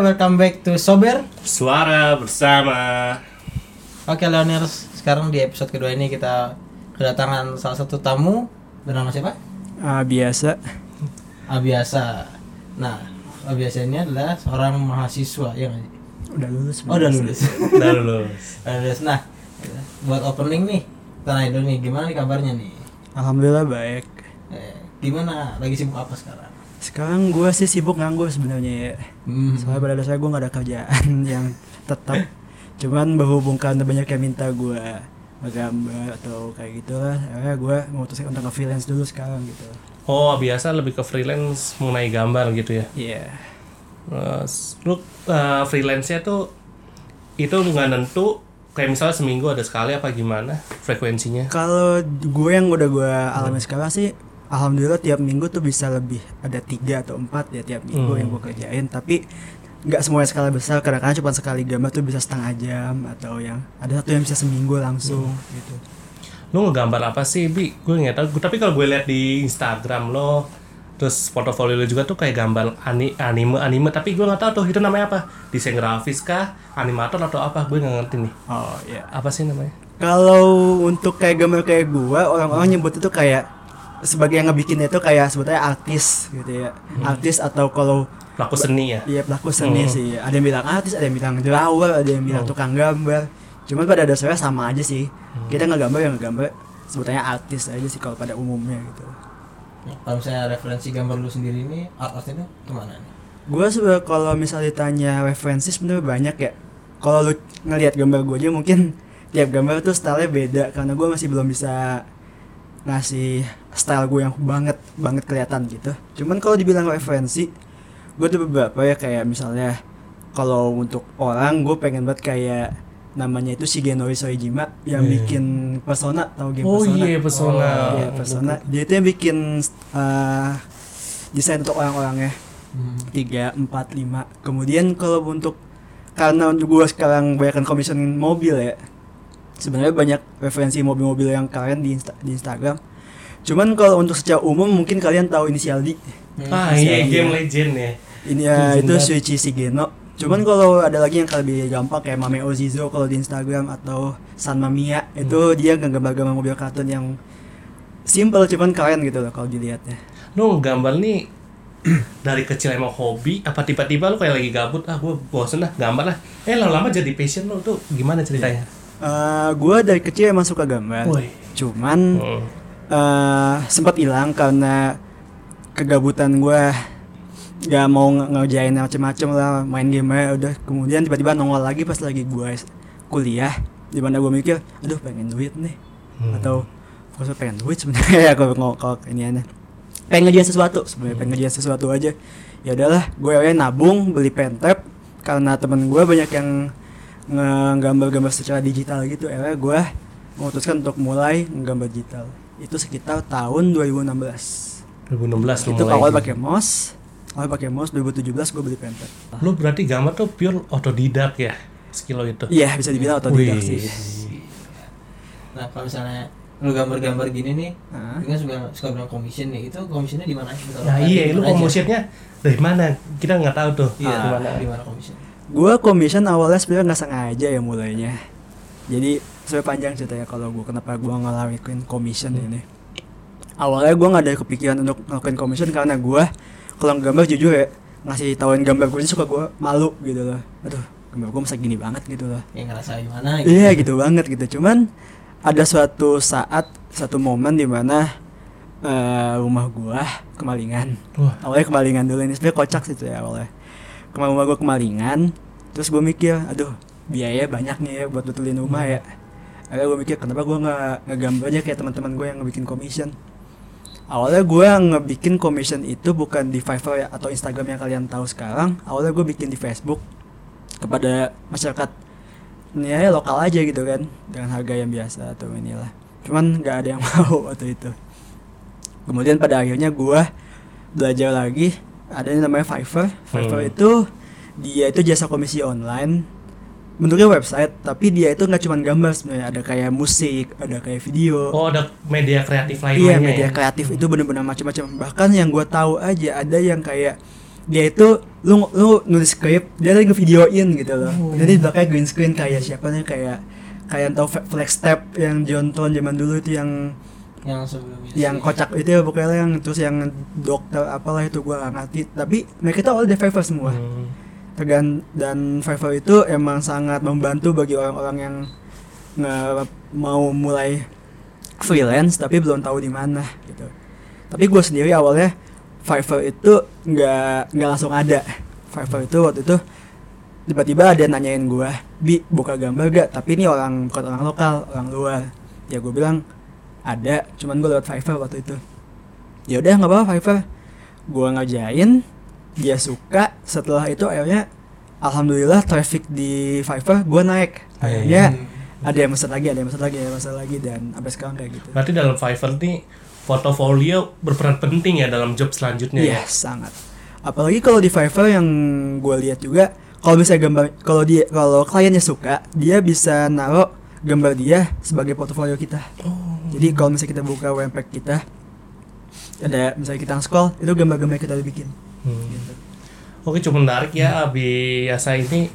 welcome back to Sober. Suara bersama. Oke, Leoners, sekarang di episode kedua ini kita kedatangan salah satu tamu bernama siapa? Ah, biasa. Abiasa. Nah, Abiasa ini adalah seorang mahasiswa ya? Udah lulus. Oh, udah lulus. Udah lulus. Udah lulus. Nah, buat opening nih, dulu nih, gimana nih kabarnya nih? Alhamdulillah baik. Eh, gimana? Lagi sibuk apa sekarang? Sekarang gue sih sibuk nganggur sebenarnya ya. Hmm. Soalnya pada dasarnya gue gak ada kerjaan yang tetap. Cuman berhubung karena banyak yang minta gue menggambar atau kayak gitulah, akhirnya gue memutuskan untuk nge-freelance dulu sekarang gitu. Oh, biasa lebih ke freelance mengenai gambar gitu ya. Iya. Terus, lu uh, freelance-nya tuh itu nggak nentu kayak misalnya seminggu ada sekali apa gimana frekuensinya? Kalau gue yang udah gue alami sekarang sih, alhamdulillah tiap minggu tuh bisa lebih ada tiga atau empat ya tiap minggu Hmm. yang gue kerjain. Tapi nggak semuanya skala besar, kadang-kadang cuma sekali gambar tuh bisa setengah jam atau yang ada satu yang bisa seminggu langsung gitu. Lu ngegambar apa sih, Bi? Gue nggak tahu. Tapi kalau gue lihat di Instagram lo, terus portofolio lo juga tuh kayak gambar ani, anime anime. Tapi gue nggak tahu tuh itu namanya apa? Desain grafis kah? Animator atau apa? Gue nggak ngerti nih. Oh iya. Apa sih namanya? Kalau untuk kayak gambar kayak gua, orang-orang nyebut itu kayak sebagai yang ngebikinnya itu kayak sebetulnya artis gitu ya. Artis atau kalau Pelaku seni ya? Iya pelaku seni Hmm. sih. Ada yang bilang artis, ada yang bilang drawer, ada yang bilang tukang gambar. Cuman pada dasarnya sama aja sih. Kita nggak gambar yang gambar sebetulnya artis aja sih kalau pada umumnya gitu. Ya, Kalau misalnya referensi gambar lu sendiri ini, art-art itu ke mana nih? Gue sebenarnya kalau misalnya ditanya referensi sebenarnya banyak ya. Kalau lu ngelihat gambar gue aja mungkin tiap gambar tuh stylenya beda karena gue masih belum bisa ngasih style gue yang banget banget kelihatan gitu. Cuman kalau dibilang referensi, gue tuh beberapa ya kayak misalnya kalau untuk orang gue pengen banget kayak namanya itu Shigenori Soejima yang Iya. bikin Persona tahu game Oh Persona? iya, pesona. Iya, Persona. Dia itu yang bikin uh, desain untuk orang-orangnya Hmm. tiga empat lima kemudian kalau untuk karena untuk gua sekarang banyak commission mobil ya sebenarnya banyak referensi mobil-mobil yang keren di, Insta- di Instagram. Cuman kalau untuk secara umum mungkin kalian tahu inisial D Ah Iya. iya, game legend ya. ini ya Legend itu banget. Shuichi Shigeno. Cuman kalau ada lagi yang lebih gampang kayak Mame Ozizo kalau di Instagram atau San Mamiya itu dia gambar-gambar mobil kartun yang simple cuman keren gitu loh kalau dilihatnya. Lu gambar nih dari kecil emang hobi apa tiba-tiba lu kayak lagi gabut ah gue bosen lah gambar lah. Eh lama-lama jadi passion lu tuh gimana ceritanya Eh, gua dari kecil emang suka gambar Woi. cuman Hmm. eh sempat hilang karena kegabutan gua. Gak mau nge- ngerjain macem-macem lah main game aja udah. Kemudian tiba-tiba nongol lagi pas lagi gua s- kuliah di mana gua mikir aduh pengen duit nih. Hmm. atau gua pengen duit sebenarnya? Kalau kalau kalau ini aneh. Pengen ngerjain sesuatu sebenarnya pengen ngerjain sesuatu aja. Ya udahlah gue akhirnya nabung beli pentap karena temen gue banyak yang ngegambar-gambar secara digital gitu. Akhirnya gue memutuskan untuk mulai nggambar digital. Itu sekitar tahun 2016 2016 lu itu mulai. awal pakai mouse. Awal pakai mouse 2017 gue beli pentap lu berarti gambar tuh pure otodidak ya skill lo itu? Iya bisa dibilang otodidak Wih. sih. Nah, kalau misalnya lu gambar-gambar gini nih, lu kan suka suka bilang commission nih, itu commissionnya di mana? Nah iya lu komosinya dari mana? Kita nggak tahu tuh. Iya, di mana? di mana commission? Gue commission awalnya sebenarnya nggak sengaja ya mulainya. Jadi sebenarnya panjang ceritanya kalau gue kenapa gue ngelakuin commission ini. Awalnya gue nggak ada kepikiran untuk ngelakuin commission karena gue kalau gambar jujur ya ngasih tahuin gambar gue suka gue malu gitu loh. Aduh gambar gue masa gini banget gitu loh. Yang ngerasa gimana iya gitu banget gitu. Cuman ada suatu saat satu momen di mana eh rumah gua kemalingan. Wah. awalnya kemalingan dulu ini sebenarnya kocak sih tuh ya awalnya kemarin rumah gua kemalingan terus gue mikir aduh biaya banyak nih ya buat betulin rumah ya. Akhirnya gue mikir kenapa gua nggak ngegambar aja kayak teman-teman gue yang ngebikin commission? Awalnya gua ngebikin commission itu bukan di Fiverr ya, atau Instagram yang kalian tahu sekarang. Awalnya gue bikin di Facebook kepada masyarakat ini ya lokal aja gitu kan dengan harga yang biasa atau inilah. Cuman nggak ada yang mau waktu itu. Kemudian pada akhirnya gua belajar lagi ada yang namanya Fiverr. Fiverr Hmm. itu dia itu jasa komisi online. Bentuknya website tapi dia itu nggak cuma gambar sebenarnya. Ada kayak musik ada kayak video. Oh ada media kreatif lain Iya media kreatif itu benar-benar macam-macam. Bahkan yang gue tahu aja ada yang kayak dia itu lu lu nulis script dia lagi ngevideoin gitu loh. Oh. jadi di belakangnya green screen kayak siapa nih? Kayak kayak yang tau flex step yang Jonton zaman dulu itu yang yang sebelumnya yang kocak itu ya pokoknya yang terus yang dokter apalah itu gua gak ngerti tapi mereka itu dari Fiverr semua Hmm. Tergan dan Fiverr itu emang sangat membantu bagi orang-orang yang nge mau mulai freelance tapi belum tahu di mana gitu. Tapi gue sendiri awalnya Fiverr itu nggak nggak langsung ada. Fiverr itu waktu itu tiba-tiba ada yang nanyain gue, bi buka gambar gak? Tapi ini orang bukan orang lokal, orang luar. Ya gue bilang ada, cuman gue lewat Fiverr waktu itu. Ya udah nggak apa-apa Fiverr. Gue ngerjain, dia suka. Setelah itu akhirnya alhamdulillah traffic di Fiverr gue naik. Akhirnya ada yang pesan lagi ada yang pesan lagi ada yang pesan lagi dan sampai sekarang kayak gitu. Berarti dalam Fiverr nih portofolio berperan penting ya dalam job selanjutnya iya ya. sangat. Apalagi kalau di Fiverr yang gue lihat juga kalau misalnya gambar kalau dia kalau kliennya suka dia bisa naruh gambar dia sebagai portofolio kita jadi kalau misalnya kita buka webpack kita ada misalnya kita scroll itu gambar-gambar kita udah bikin Hmm. gitu. Oke, cukup menarik ya biasa ini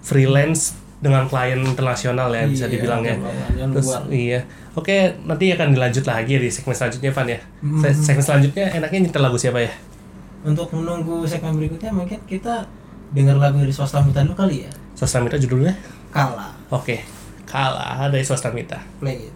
freelance dengan klien internasional ya bisa Iya, dibilang ya. yang Terus iya. Oke, nanti akan dilanjut lagi di segmen selanjutnya Van ya. Hmm. Se- Segmen selanjutnya enaknya nyetel lagu siapa ya? untuk menunggu segmen berikutnya mungkin kita dengar lagu dari swasta mita dulu kali ya Swasta Mita judulnya? kalah Oke. Kalah dari Swasta Mita. play it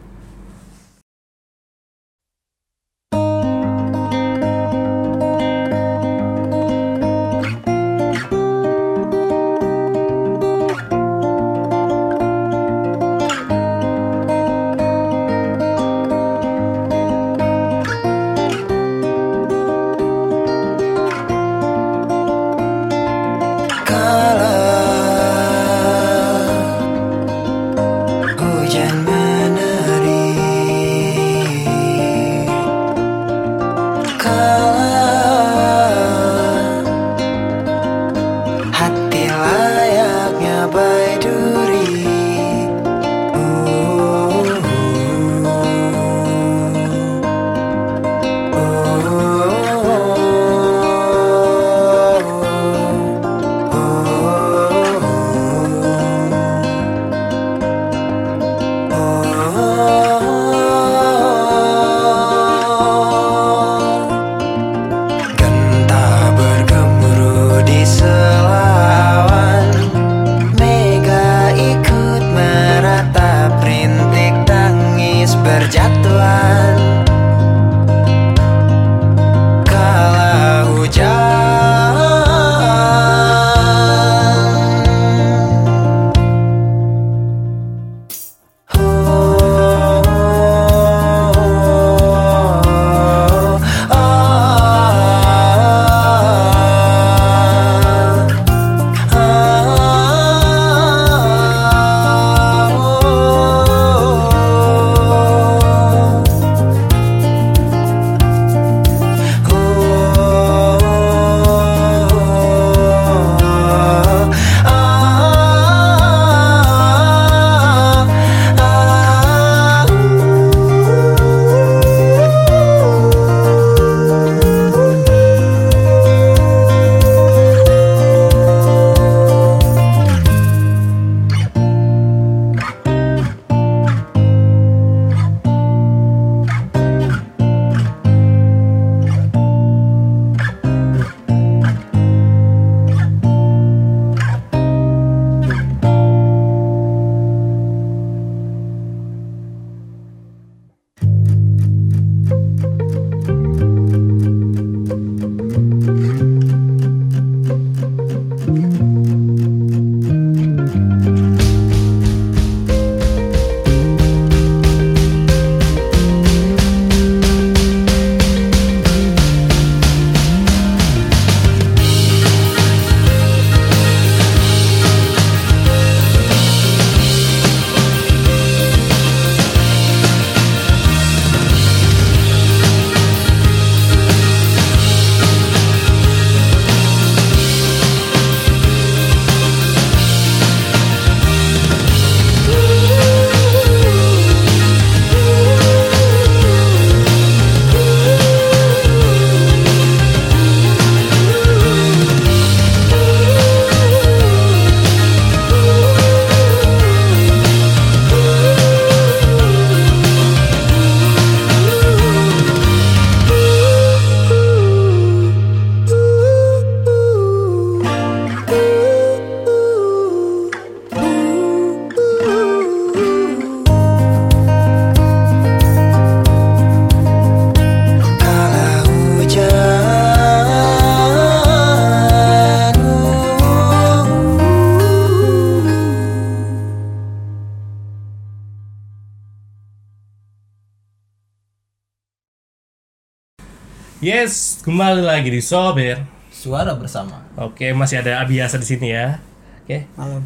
Yes, kembali lagi di Sober. Suara bersama. Oke, masih ada Abiasa di sini ya. Oke. malam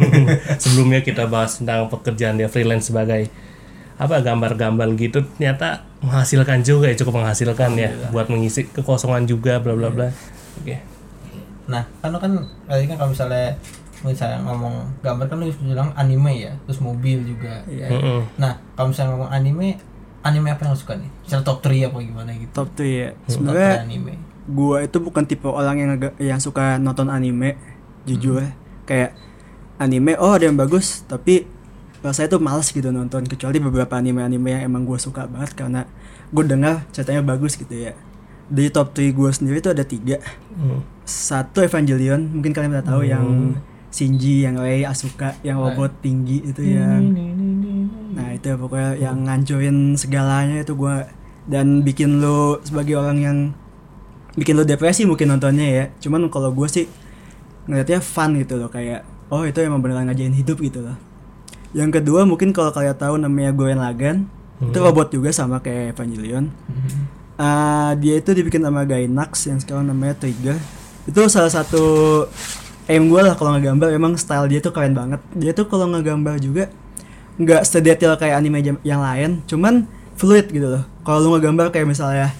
Sebelumnya kita bahas tentang pekerjaan dia freelance sebagai apa gambar-gambar gitu ternyata menghasilkan juga ya cukup menghasilkan ya buat mengisi kekosongan juga bla bla bla. Oke. Nah, kan lo kan tadi kan kalau misalnya misalnya ngomong gambar kan lu bilang anime ya, terus mobil juga. ya. Mm-mm. Nah, kalau misalnya ngomong anime, anime apa yang lo suka nih? Misalnya top 3 apa gimana gitu? top tuh ya. Top sebenarnya 3 anime. gua itu bukan tipe orang yang agak- yang suka nonton anime jujur. Kayak anime oh ada yang bagus tapi saya tuh males gitu nonton. Kecuali beberapa anime-anime yang emang gue suka banget karena gue dengar ceritanya bagus gitu ya. Di top 3 gue sendiri tuh ada tiga. Hmm. satu Evangelion. Mungkin kalian udah tahu yang Shinji yang Rei Asuka yang robot tinggi itu yang nah itu ya pokoknya yang ngancurin segalanya itu gua dan bikin lo sebagai orang yang bikin lo depresi mungkin nontonnya ya. Cuman kalau gue sih ngeliatnya fun gitu loh kayak oh itu emang beneran ngajain hidup gitu loh. Yang kedua mungkin kalau kalian tahu namanya Gurren Lagann itu robot juga sama kayak Evangelion. Ah, dia itu dibikin sama Gainax yang sekarang namanya Trigger. Itu salah satu aim gue lah kalau ngegambar. Emang style dia tuh keren banget. Dia tuh kalau ngegambar juga nggak sedetail kayak anime yang lain cuman fluid gitu loh. Kalau lu ngegambar kayak misalnya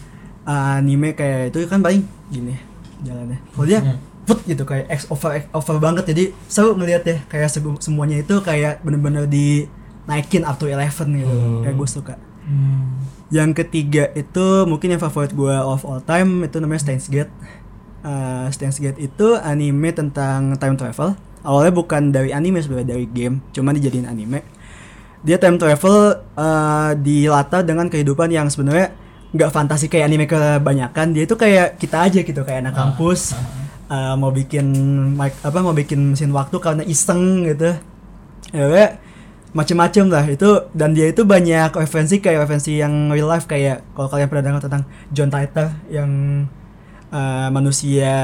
ah, anime kayak itu kan paling gini jalannya. Kalau dia put gitu kayak X over X over banget. Jadi seru ngeliat ya kayak semuanya itu kayak bener-bener di naikin up to 11 gitu kayak gue suka. Yang ketiga itu mungkin yang favorit gue of all time itu namanya Steins Gate. Uh, Steins Gate itu anime tentang time travel. Awalnya bukan dari anime sebenarnya dari game, cuma dijadiin anime. Dia time travel uh, dilatar dengan kehidupan yang sebenarnya nggak fantasi kayak anime kebanyakan. Dia itu kayak kita aja gitu kayak anak kampus uh, mau bikin apa mau bikin mesin waktu karena iseng gitu. Ya, macem-macem lah itu dan dia itu banyak referensi kayak referensi yang real life kayak kalau kalian pernah dengar tentang John Titor yang uh, manusia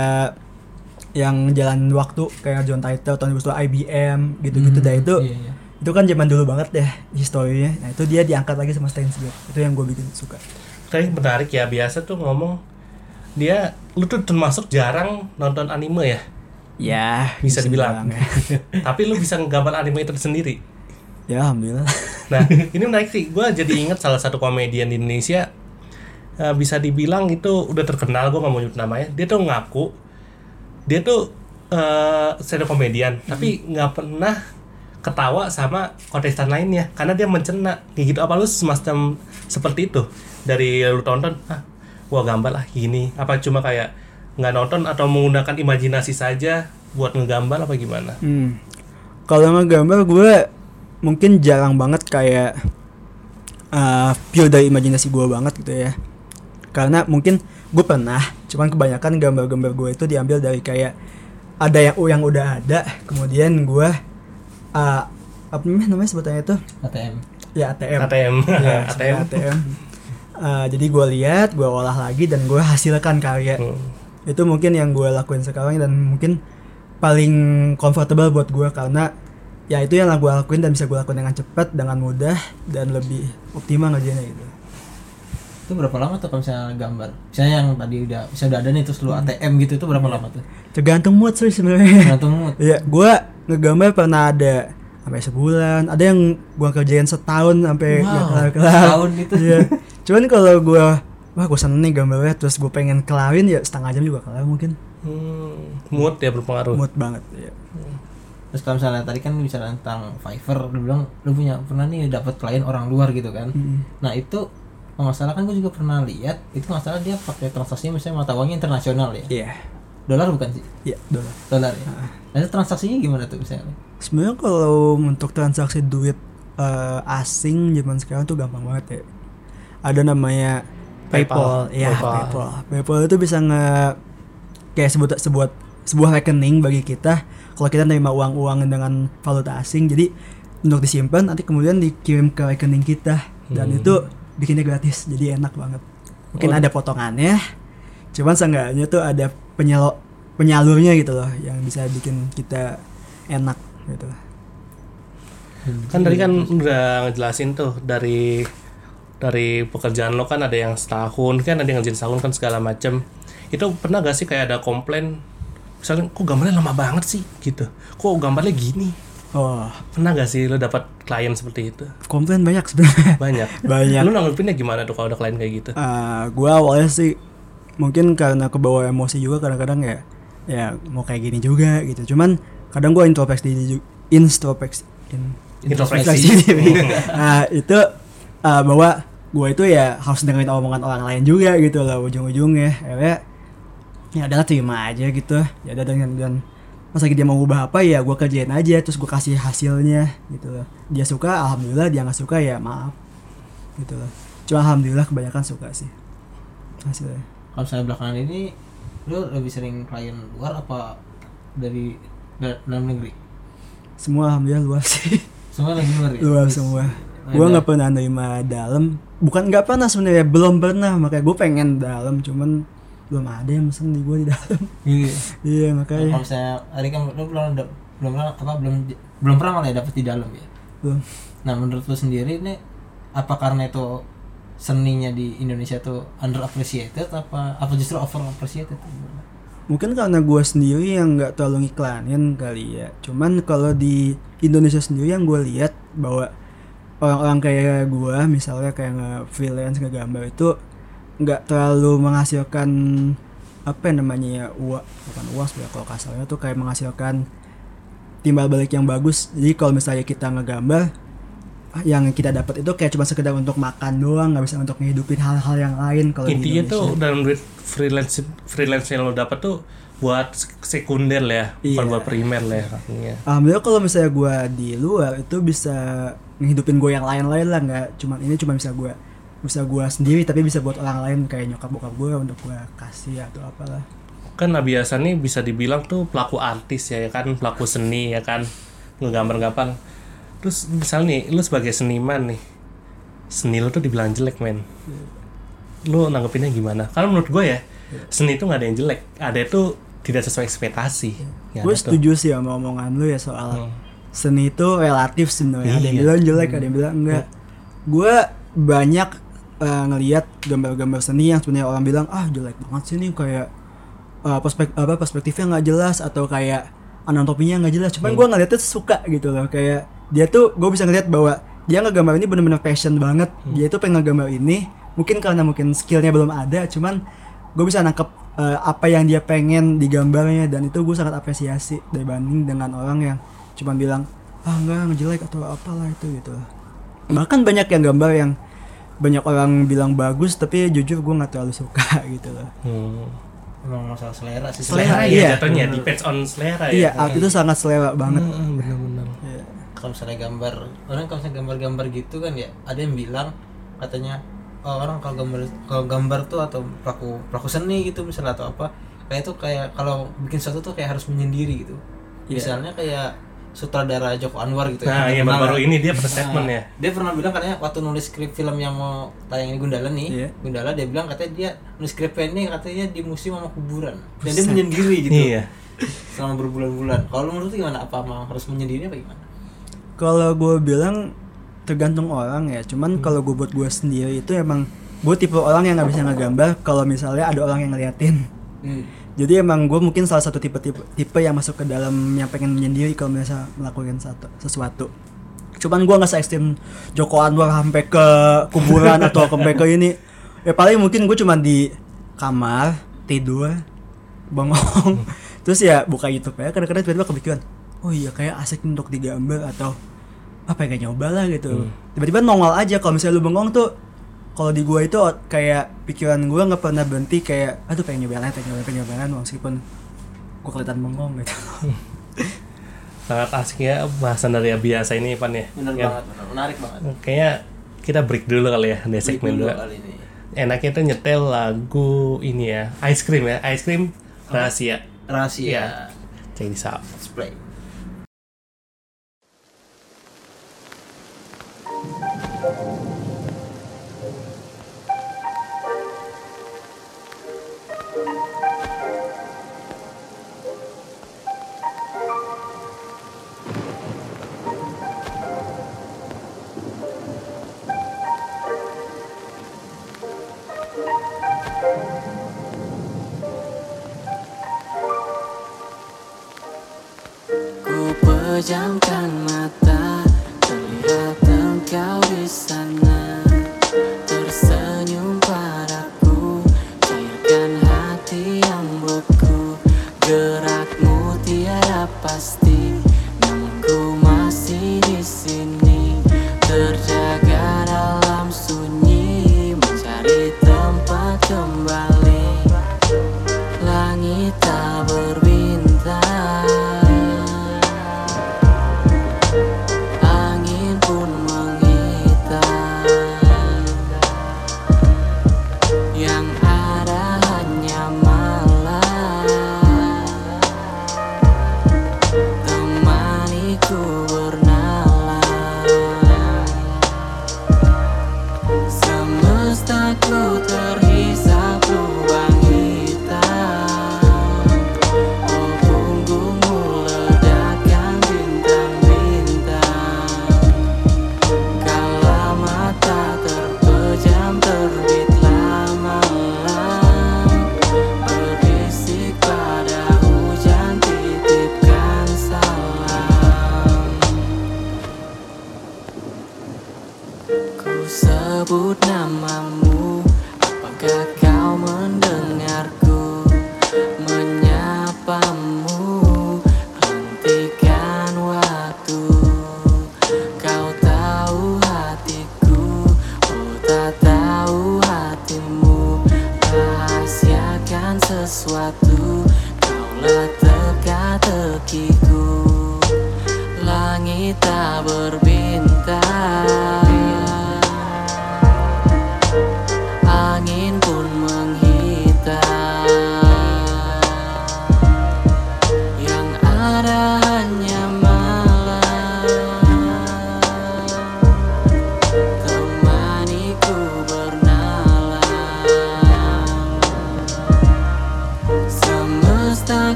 yang jalan waktu kayak John Titor tahun 2002 IBM gitu-gitu dah itu Iya, iya. Itu kan zaman dulu banget deh historinya nah itu dia diangkat lagi sama Steins Gate itu yang gue bikin suka Tapi menarik ya biasa tuh ngomong dia lu tuh termasuk jarang nonton anime ya. ya Bisa dibilang. ya. Tapi lu bisa nggambar anime itu sendiri. ya alhamdulillah Nah, ini menarik sih. Gue jadi inget salah satu komedian di Indonesia eh, bisa dibilang itu udah terkenal. Gue nggak mau nyebut namanya. Dia tuh ngaku dia tuh eh stand up komedian, tapi nggak pernah ketawa sama kontestan lainnya karena dia mencena kayak gitu. Apa lu semacam seperti itu dari lu tonton? Ah, gua gambar lah gini. Apa cuma kayak nggak nonton atau menggunakan imajinasi saja buat ngegambar apa gimana? Hmm. Kalau ngegambar gue mungkin jarang banget kayak uh, pure dari imajinasi gue banget gitu ya. Karena mungkin gue pernah, cuman kebanyakan gambar-gambar gue itu diambil dari kayak ada yang yang udah ada, kemudian gue uh, apa namanya namanya sebutannya itu ATM. ya ATM. ATM, Ya, ATM. ATM. Uh, jadi gue lihat, gue olah lagi dan gue hasilkan karya Hmm. itu mungkin yang gue lakuin sekarang dan mungkin paling comfortable buat gue karena ya itu yang gue lakuin dan bisa gue lakuin dengan cepat dengan mudah dan lebih optimal ngerjainnya gitu Itu berapa lama tuh kalau misalnya gambar? Misalnya yang tadi udah bisa udah ada nih terus lu ATM gitu itu berapa lama tuh? tergantung mood sih sebenarnya Tergantung mood. ya gue ngegambar pernah ada sampai sebulan ada yang gue kerjain setahun sampai Wow, kelar-kelar setahun gitu. Iya. cuman kalau gue wah gue seneng nih gambarnya terus gue pengen kelarin ya setengah jam juga kelar mungkin Hmm, mood ya berpengaruh. mood banget ya Terus kalau misalnya tadi kan bicara tentang Fiverr, lu bilang lu punya pernah nih dapat klien orang luar gitu kan. Nah itu kalau nggak salah kan gue juga pernah lihat itu nggak salah dia pakai transaksinya misalnya mata uangnya internasional ya. iya Dolar bukan sih? iya dolar Dolar ya. Nah itu transaksinya gimana tuh misalnya? Sebenarnya kalau untuk transaksi duit eh, asing zaman sekarang tuh gampang banget ya. Ada namanya PayPal. PayPal, ya PayPal. PayPal. PayPal itu bisa nge kayak sebut sebuah sebuah rekening bagi kita kalau kita nerima uang-uang dengan valuta asing. Jadi untuk disimpan nanti kemudian dikirim ke rekening kita dan itu bikinnya gratis. Jadi enak banget. Mungkin Oh. ada potongannya. Cuman seenggaknya tuh ada penyalo penyalurnya gitu loh yang bisa bikin kita enak gitu. Kan tadi kan udah ngejelasin tuh dari dari pekerjaan lo kan ada yang setahun kan ada yang ngerjain setahun kan segala macem. Itu pernah gak sih kayak ada komplain misalnya kok gambarnya lama banget sih? Gitu. Kok gambarnya gini? Oh pernah gak sih lo dapat klien seperti itu? Komplain banyak sebenarnya. Banyak? Banyak. lo nanggepinnya gimana tuh kalau ada klien kayak gitu? Eh, gua awalnya sih mungkin karena kebawa emosi juga kadang-kadang ya ya mau kayak gini juga gitu. Cuman kadang gua introspeksi diri ju- introspeksi in- Introspeksi. diri. nah itu eh, bahwa gua itu ya harus dengerin omongan orang lain juga gitu loh ujung-ujungnya akhirnya ya adalah terima aja gitu. Ya ada dengan dan lagi dia mau ubah apa ya gua kerjain aja terus gua kasih hasilnya gitu loh. Dia suka alhamdulillah dia nggak suka ya maaf gitu loh. Cuma alhamdulillah kebanyakan suka sih hasilnya kalau saya belakangan ini lu lebih sering klien luar apa dari da- dalam negeri? Semua alhamdulillah luas sih. Semua lagi luar ya? Luas semua. Nah, gua ada- nggak pernah nerima dalam. Bukan nggak pernah sebenarnya belum pernah. Makanya gue pengen dalam cuman belum ada yang mesen di gua di dalam. Iya. iya Nah, makanya kalau misalnya hari kan lu belum ada- belum pernah apa belum belum pernah malah ya dapet di dalam ya? Belum. Nah menurut lu sendiri nih apa karena itu seninya di Indonesia tuh under appreciated apa apa justru over appreciated mungkin karena gua sendiri yang nggak terlalu ngiklanin kali ya. Cuman kalau di Indonesia sendiri yang gue lihat bahwa orang-orang kayak gua misalnya kayak nge freelance ngegambar itu nggak terlalu menghasilkan apa namanya ya uang bukan uang sebenarnya kalau kasarnya tuh kayak menghasilkan timbal balik yang bagus. Jadi kalau misalnya kita ngegambar yang kita dapat itu kayak cuma sekedar untuk makan doang nggak bisa untuk ngehidupin hal-hal yang lain kalau intinya tuh dalam duit freelance freelance yang lo dapat tuh buat sek- sekunder lah ya bukan Iya. buat primer lah ya Alhamdulillah kalau misalnya gue di luar itu bisa ngehidupin gue yang lain-lain lah nggak cuma ini cuma bisa gue bisa gue sendiri tapi bisa buat orang lain kayak nyokap bokap gue untuk gue kasih atau apalah. Kan biasa nih bisa dibilang tuh pelaku artis ya, ya kan? Pelaku seni ya kan? Ngegambar-gambar terus misal nih lu sebagai seniman nih seni lu tuh dibilang jelek men. Lu nanggepinnya gimana? Karena menurut gue ya seni itu nggak ada yang jelek. Ada itu tidak sesuai ekspektasi. Ya, gue ada tuh. setuju sih sama omongan lu ya soal Hmm. seni itu relatif sebenarnya. Ada yang Iya. bilang jelek ada yang bilang enggak. Gue banyak eh, ngelihat gambar-gambar seni yang sebenarnya orang bilang ah jelek banget sih nih kayak eh, perspek apa perspektifnya nggak jelas atau kayak anatominya nggak jelas. Cuman Hmm. gue ngeliatnya suka gitu loh kayak dia tuh gue bisa ngeliat bahwa dia ngegambar ini bener-bener passion banget Hmm. dia tuh pengen ngegambar ini mungkin karena mungkin skillnya belum ada cuman gue bisa nangkep eh, apa yang dia pengen digambarnya dan itu gue sangat apresiasi dibanding dengan orang yang cuman bilang ah enggak jelek atau apalah itu gitu bahkan banyak yang gambar yang banyak orang bilang bagus tapi jujur gue nggak terlalu suka gitu loh Hmm. emang masalah selera sih selera Selera, ya iya. jatuhnya depends on selera iya ya art itu sangat selera banget Hmm, bener-bener Iya. Kalau misalnya gambar orang kalau misalnya gambar-gambar gitu kan ya ada yang bilang katanya oh, orang kalau gambar kalau gambar tuh atau pelaku pelaku seni gitu misalnya atau apa kayak tuh kayak kalau bikin sesuatu tuh kayak harus menyendiri gitu. Iya. misalnya kayak sutradara Joko Anwar gitu nah ya iya baru ini dia pernah statement Nah, ya. dia pernah bilang katanya waktu nulis skrip film yang mau tayang di Gundala nih Iya. Gundala dia bilang katanya dia nulis skrip ini katanya di museum sama kuburan. Dan dia menyendiri gitu iya. selama berbulan-bulan. Kalau menurut gimana? Apa emang harus menyendiri apa gimana kalau gue bilang tergantung orang ya cuman kalau gue buat gue sendiri itu emang gue tipe orang yang nggak bisa ngegambar kalau misalnya ada orang yang ngeliatin. Hmm. jadi emang gue mungkin salah satu tipe tipe tipe yang masuk ke dalam yang pengen menyendiri kalau misalnya melakukan satu sesuatu. Cuman gue nggak se ekstrim Joko Anwar sampai ke kuburan atau sampai ke ini. Ya paling mungkin gue cuma di kamar tidur bengong. Terus ya buka YouTube ya kadang-kadang tiba-tiba kepikiran oh iya kayak asik untuk digambar atau apa ya kayak nyoba lah gitu. Tiba-tiba nongol aja kalau misalnya lu bengong tuh kalau di gua itu kayak pikiran gua nggak pernah berhenti kayak aduh pengen nyoba lain pengen nyoba pengen nyoba lain meskipun gua kelihatan bengong gitu. Sangat asik ya bahasan dari biasa ini Pan ya. Bener Ya. banget menarik banget. Kayaknya kita break dulu kali ya di segmen dulu dua. kali ini. Enaknya tuh nyetel lagu ini ya ice cream ya ice cream rahasia. Rahasia. Iya. check this out. Let's play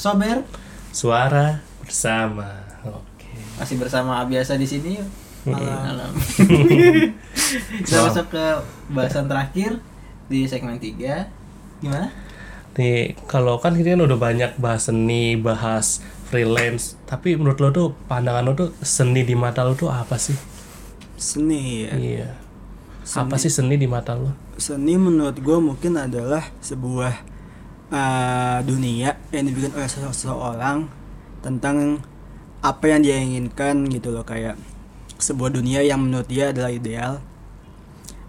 Sober. Suara bersama. Oke. Masih bersama Abiasa di sini yuk. Malam. Kita Wow. masuk ke bahasan terakhir di segmen 3. Gimana? Nih, kalau kan kita kan udah banyak bahas seni, bahas freelance, tapi menurut lo tuh pandangan lo tuh seni di mata lo tuh apa sih? Seni ya. Iya. Apa sih seni di mata lo? Seni menurut gue mungkin adalah sebuah uh, dunia yang dibikin oleh sese- seseorang tentang apa yang dia inginkan gitu loh kayak sebuah dunia yang menurut dia adalah ideal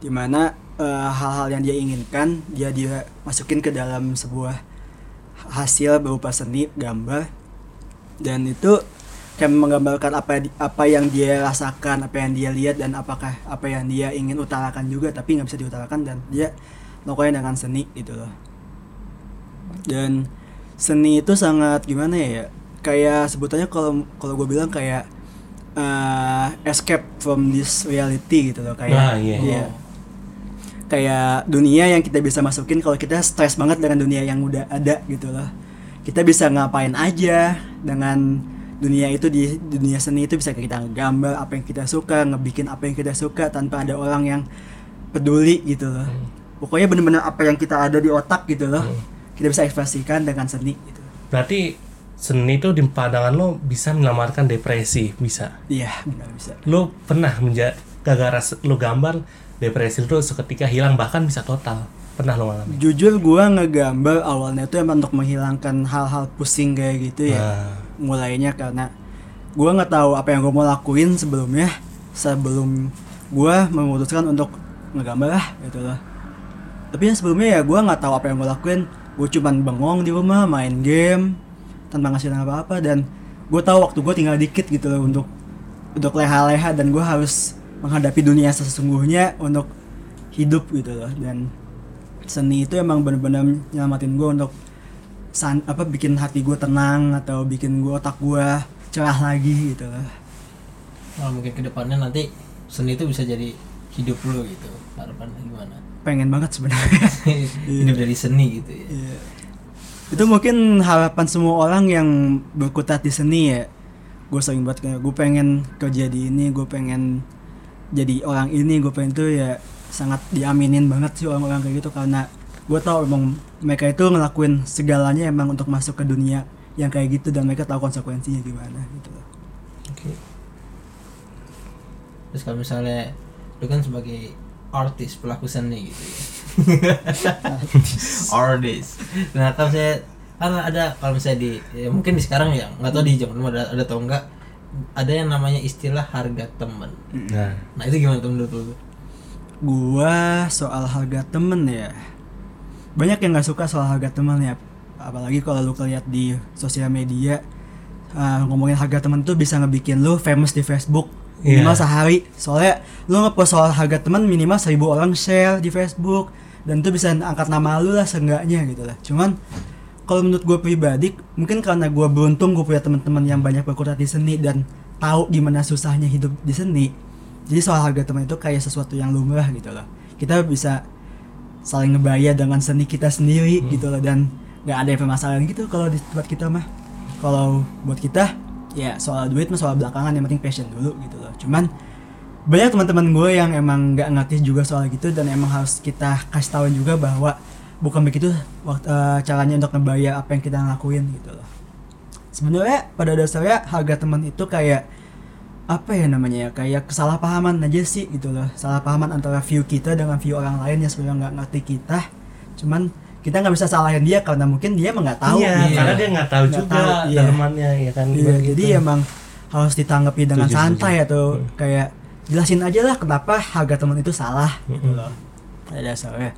di mana uh, hal-hal yang dia inginkan dia dia masukin ke dalam sebuah hasil berupa seni gambar dan itu kayak menggambarkan apa apa yang dia rasakan apa yang dia lihat dan apakah apa yang dia ingin utarakan juga tapi nggak bisa diutarakan dan dia melakukannya dengan seni gitu loh dan seni itu sangat gimana ya kayak sebutannya kalau kalau gue bilang kayak uh, escape from this reality gitu loh kayak Ah, iya. iya. kayak dunia yang kita bisa masukin kalau kita stres banget dengan dunia yang udah ada gitu loh kita bisa ngapain aja dengan dunia itu di dunia seni itu bisa kita gambar apa yang kita suka ngebikin apa yang kita suka tanpa ada orang yang peduli gitu loh pokoknya bener-bener apa yang kita ada di otak gitu loh Hmm. Kita bisa ekspresikan dengan seni gitu Berarti seni itu di pandangan lo bisa menyelamatkan depresi, bisa. iya benar bisa Lo pernah menja gara-gara se- lo gambar depresi itu seketika hilang bahkan bisa total. Pernah lo ngalamin? jujur gua ngegambar awalnya tuh emang untuk menghilangkan hal-hal pusing kayak gitu ya Nah, mulainya karena gua nggak tahu apa yang gue mau lakuin sebelumnya sebelum gua memutuskan untuk ngegambar lah gitu loh tapi yang sebelumnya ya gua nggak tahu apa yang gue lakuin gue cuman bengong di rumah main game tanpa ngasih apa apa dan gue tahu waktu gue tinggal dikit gitu loh untuk untuk leha-leha dan gue harus menghadapi dunia sesungguhnya untuk hidup gitu loh. Dan seni itu emang bener-bener nyelamatin gue untuk san apa bikin hati gue tenang atau bikin gue otak gue cerah lagi gitu loh. Nah, mungkin ke depannya nanti seni itu bisa jadi hidup lo gitu harapannya gimana pengen banget sebenarnya. Hidup dari seni gitu ya. Iya. itu mungkin harapan semua orang yang berkutat di seni ya. Gue sering buat kayak gue pengen kerja di ini gue pengen jadi orang ini gue pengen tuh ya sangat diaminin banget sih orang-orang kayak gitu. Karena gue tahu emang mereka itu ngelakuin segalanya emang untuk masuk ke dunia yang kayak gitu dan mereka tahu konsekuensinya gimana gitu oke. terus kalau misalnya lu kan sebagai artis pelaku seni gitu ya. Artis. Nah kalau saya kan ada kalau misalnya di ya mungkin di sekarang ya nggak tahu di zaman dulu ada ada atau enggak ada yang namanya istilah harga temen. Nah, nah itu gimana tuh menurut lu? Gua soal harga temen ya Banyak yang gak suka soal harga temen ya. Apalagi kalau lu lihat di sosial media uh, Ngomongin harga temen tuh bisa ngebikin lu famous di Facebook Minimal Iya. sehari. Soalnya lu ngepost soal harga temen minimal 1000 orang share di Facebook. Dan itu bisa angkat nama lu lah seenggaknya gitu lah. Cuman kalau menurut gue pribadi mungkin karena gue beruntung gue punya teman-teman yang banyak berkutat di seni dan tahu gimana susahnya hidup di seni. Jadi soal harga teman itu kayak sesuatu yang lumrah gitu loh kita bisa saling ngebayar dengan seni kita sendiri gitu loh dan nggak ada permasalahan gitu kalau di tempat kita mah. Kalau buat kita ya soal duit mah soal belakangan yang penting passion dulu gitu loh. Cuman banyak teman-teman gue yang emang nggak ngerti juga soal gitu dan emang harus kita kasih tahu juga bahwa bukan begitu waktu eh, caranya untuk ngebayar apa yang kita lakuin gitu loh. Sebenarnya pada dasarnya harga teman itu kayak apa ya namanya ya kayak kesalahpahaman aja sih gitu loh. Salahpahaman antara view kita dengan view orang lain yang sebenarnya nggak ngerti kita. Cuman kita nggak bisa salahin dia karena mungkin dia emang nggak tahu iya, gitu. karena dia nggak tahu Nggak juga tahu, iya. dalamannya ya kan. Iya, Begitu. jadi emang harus ditanggapi dengan Setuju, santai setuju. atau Hmm. kayak jelasin aja lah kenapa harga teman itu salah gitu Mm-mm. loh pada dasarnya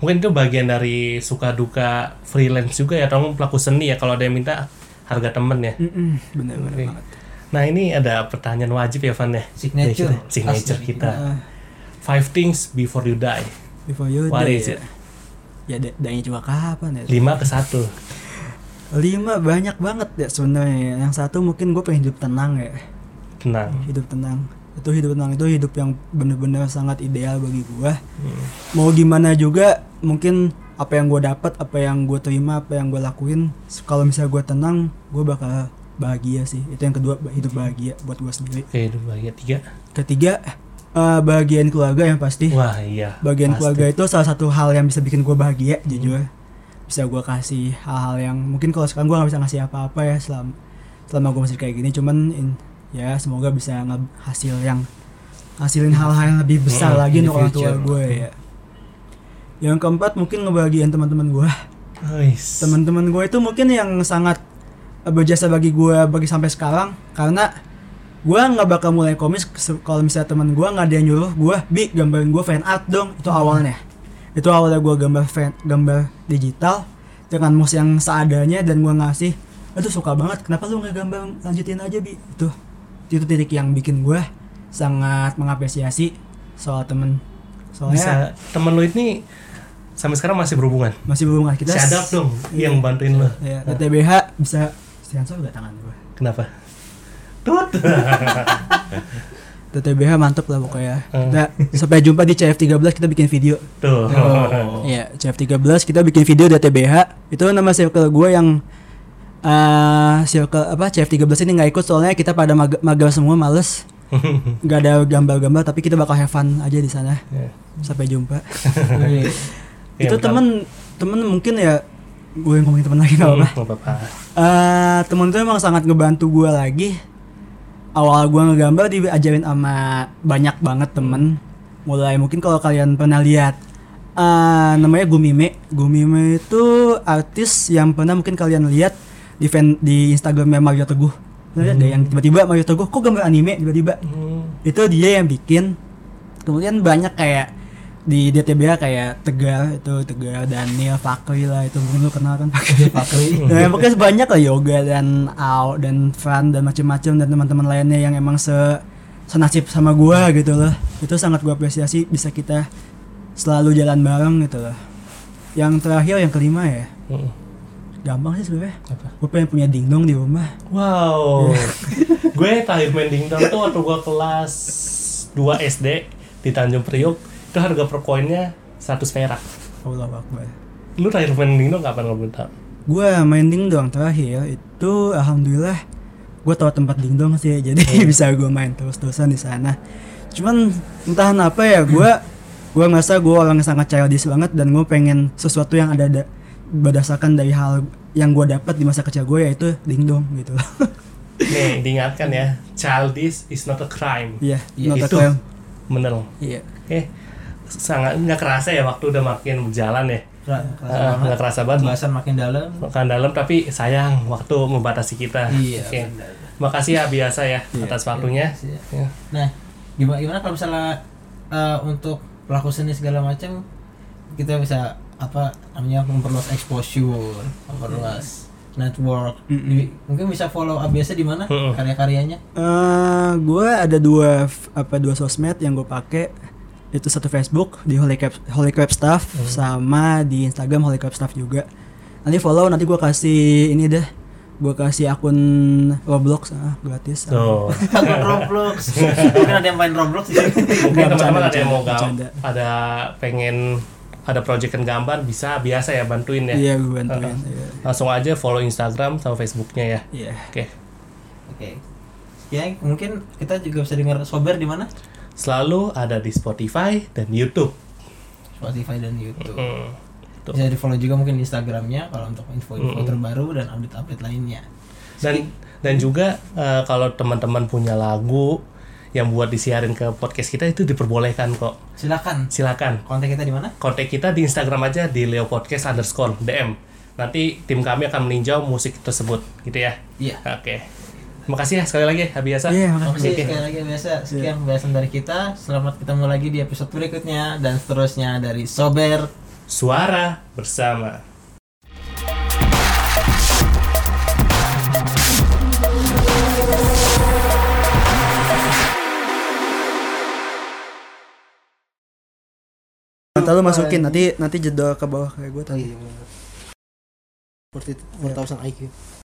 mungkin itu bagian dari suka duka freelance juga ya atau pelaku seni ya kalau ada yang minta harga temen ya Mm-mm, bener-bener Oke. banget nah ini ada pertanyaan wajib ya Van ya Signature. Nih, signature Asli. kita five things before you die before you what die is it ya da- danya juga kapan ya? Lima ke satu. Lima banyak banget ya sebenarnya. Yang satu mungkin gue pengen hidup tenang ya. Tenang. Hidup tenang. Itu hidup tenang itu hidup yang bener-bener sangat ideal bagi gue Hmm. mau gimana juga mungkin apa yang gue dapat apa yang gue terima apa yang gue lakuin kalau misalnya gue tenang gue bakal bahagia sih. Itu yang kedua hidup bahagia buat gue sendiri. Oke itu bagian tiga? Ketiga eh, bahagian keluarga yang pasti. Wah iya bagian pasti. keluarga itu salah satu hal yang bisa bikin gue bahagia jujur. Bisa gue kasih hal-hal yang mungkin kalau sekarang gue nggak bisa ngasih apa-apa ya selama selama gue masih kayak gini. Cuman in- ya semoga bisa hasil yang hasilin hal-hal yang lebih besar Mm, lagi untuk orang tua gue ya. Yang keempat mungkin ngebahagiain teman-teman gue Wis. teman-teman gue itu mungkin yang sangat eh, berjasa bagi gue bagi sampai sekarang. Karena gue nggak bakal mulai komis kalau misalnya teman gue nggak ada yang nyuruh gue bi gambarin gue fan art dong. Itu awalnya. Itu awalnya gue gambar fan gambar digital dengan mouse yang seadanya dan gue ngasih aduh suka banget. Kenapa lu nggak gambar lanjutin aja bi? Itu itu titik yang bikin gue sangat mengapresiasi soal temen. Soalnya bisa temen lu ini sampai sekarang masih berhubungan? Masih berhubungan. Kita si Adap dong yang bantuin lu. Ya TBH bisa sensor gak tangan gue kenapa tut TTBH mantep lah pokoknya. Hmm. Kita sampai jumpa di CF13 kita bikin video. tuh Oh. Iya, CF13 kita bikin video di TBH. Itu nama circle gue yang eh circle apa CF13 ini nggak ikut soalnya kita pada mag magang semua males. nggak ada gambar-gambar tapi kita bakal have fun aja di sana Ya. sampai jumpa Wih, Ya, itu temen temen mungkin ya gue yang ngomongin temen lagi nggak Hmm, apa-apa. Eh, temen tuh emang sangat ngebantu gue lagi awal gue ngegambar diajarin sama banyak banget temen. Mulai mungkin kalau kalian pernah lihat eh, namanya Gumime. Gumime itu artis yang pernah mungkin kalian lihat di fan, di Instagramnya Mario Teguh. Lihat nggak? Yang tiba-tiba Mario Teguh kok gambar anime? Tiba-tiba. Hmm. itu dia yang bikin. Kemudian banyak kayak di DTBA kayak Tegar itu Tegar Daniel Fakri lah itu mungkin lu kenal kan Fakri Fakri. Nah, pokoknya banyak lah Yoga dan Ao dan Fran dan macam-macam dan teman-teman lainnya yang emang se senasib sama gua gitu loh. Itu sangat gua apresiasi bisa kita selalu jalan bareng gitu loh. Yang terakhir yang kelima ya. Hmm. Gampang sih sebenarnya. Apa? Gue pengen punya dingdong di rumah. Wow. gue terakhir main dingdong tuh waktu gue kelas 2 SD di Tanjung Priok. Itu harga per koinnya 100 perak. Allah Akbar. Lu terakhir main dingdong kapan lo bentar? Gue main dingdong terakhir itu alhamdulillah gue tahu tempat dingdong sih jadi bisa gue main terus-terusan di sana. Cuman entah kenapa ya gue gue ngerasa gue orang yang sangat childish banget dan gue pengen sesuatu yang ada da- berdasarkan dari hal yang gue dapat di masa kecil gue yaitu dingdong gitu. Nih, diingatkan ya, childish is not a crime. Iya, Iya, not a itu. crime. Bener. Iya. Eh, sangat nggak kerasa ya waktu udah makin berjalan ya. Ra- kerasa banget. nggak kerasa banget. Pembahasan makin dalam. Makan dalam tapi sayang waktu membatasi kita. Iya. Oke. Makasih ya biasa ya atas waktunya. Iya. Ya. Nah, gimana gimana kalau misalnya eh, untuk pelaku seni segala macam kita bisa apa namanya memperluas exposure, memperluas network. Di- mungkin bisa follow ABS di mana Mm-mm. karya-karyanya? Eh, gue ada dua apa dua sosmed yang gue pakai itu satu Facebook di Holy Crab Holy Crab Staff sama di Instagram Holy Crab Staff juga nanti follow nanti gue kasih ini deh gue kasih akun Roblox ah, gratis Tuh. Akun Roblox. Mungkin ada yang main Roblox Nggak, teman-teman ada yang mau bercanda. gam- ada pengen ada proyekan gambar bisa biasa ya bantuin ya. iya gue bantuin Uh-uh. iya Langsung aja follow Instagram sama Facebooknya ya. Iya. Oke. Oke. Ya, mungkin kita juga bisa dengar Sober di mana? Selalu ada di Spotify dan YouTube. Spotify dan YouTube. Hmm. Tuh. Bisa di follow juga mungkin Instagramnya kalau untuk info-info Mm-mm. terbaru dan update-update lainnya. Dan dan juga eh, kalau teman-teman punya lagu yang buat disiarin ke podcast kita itu diperbolehkan kok. Silakan Silakan. kontak kita di mana? kontak kita di Instagram aja di Leo Podcast underscore DM. Nanti tim kami akan meninjau musik tersebut, gitu ya. Iya. Oke. Makasih ya sekali lagi, Habiasa. Iya, Terima makasih. kasih sekali lagi biasa sekian pembahasan dari kita. Selamat ketemu lagi di episode berikutnya dan seterusnya dari Sober. Suara bersama. Nanti lu masukin nanti nanti jedor ke bawah kayak gue tadi Seperti 4000 IQ.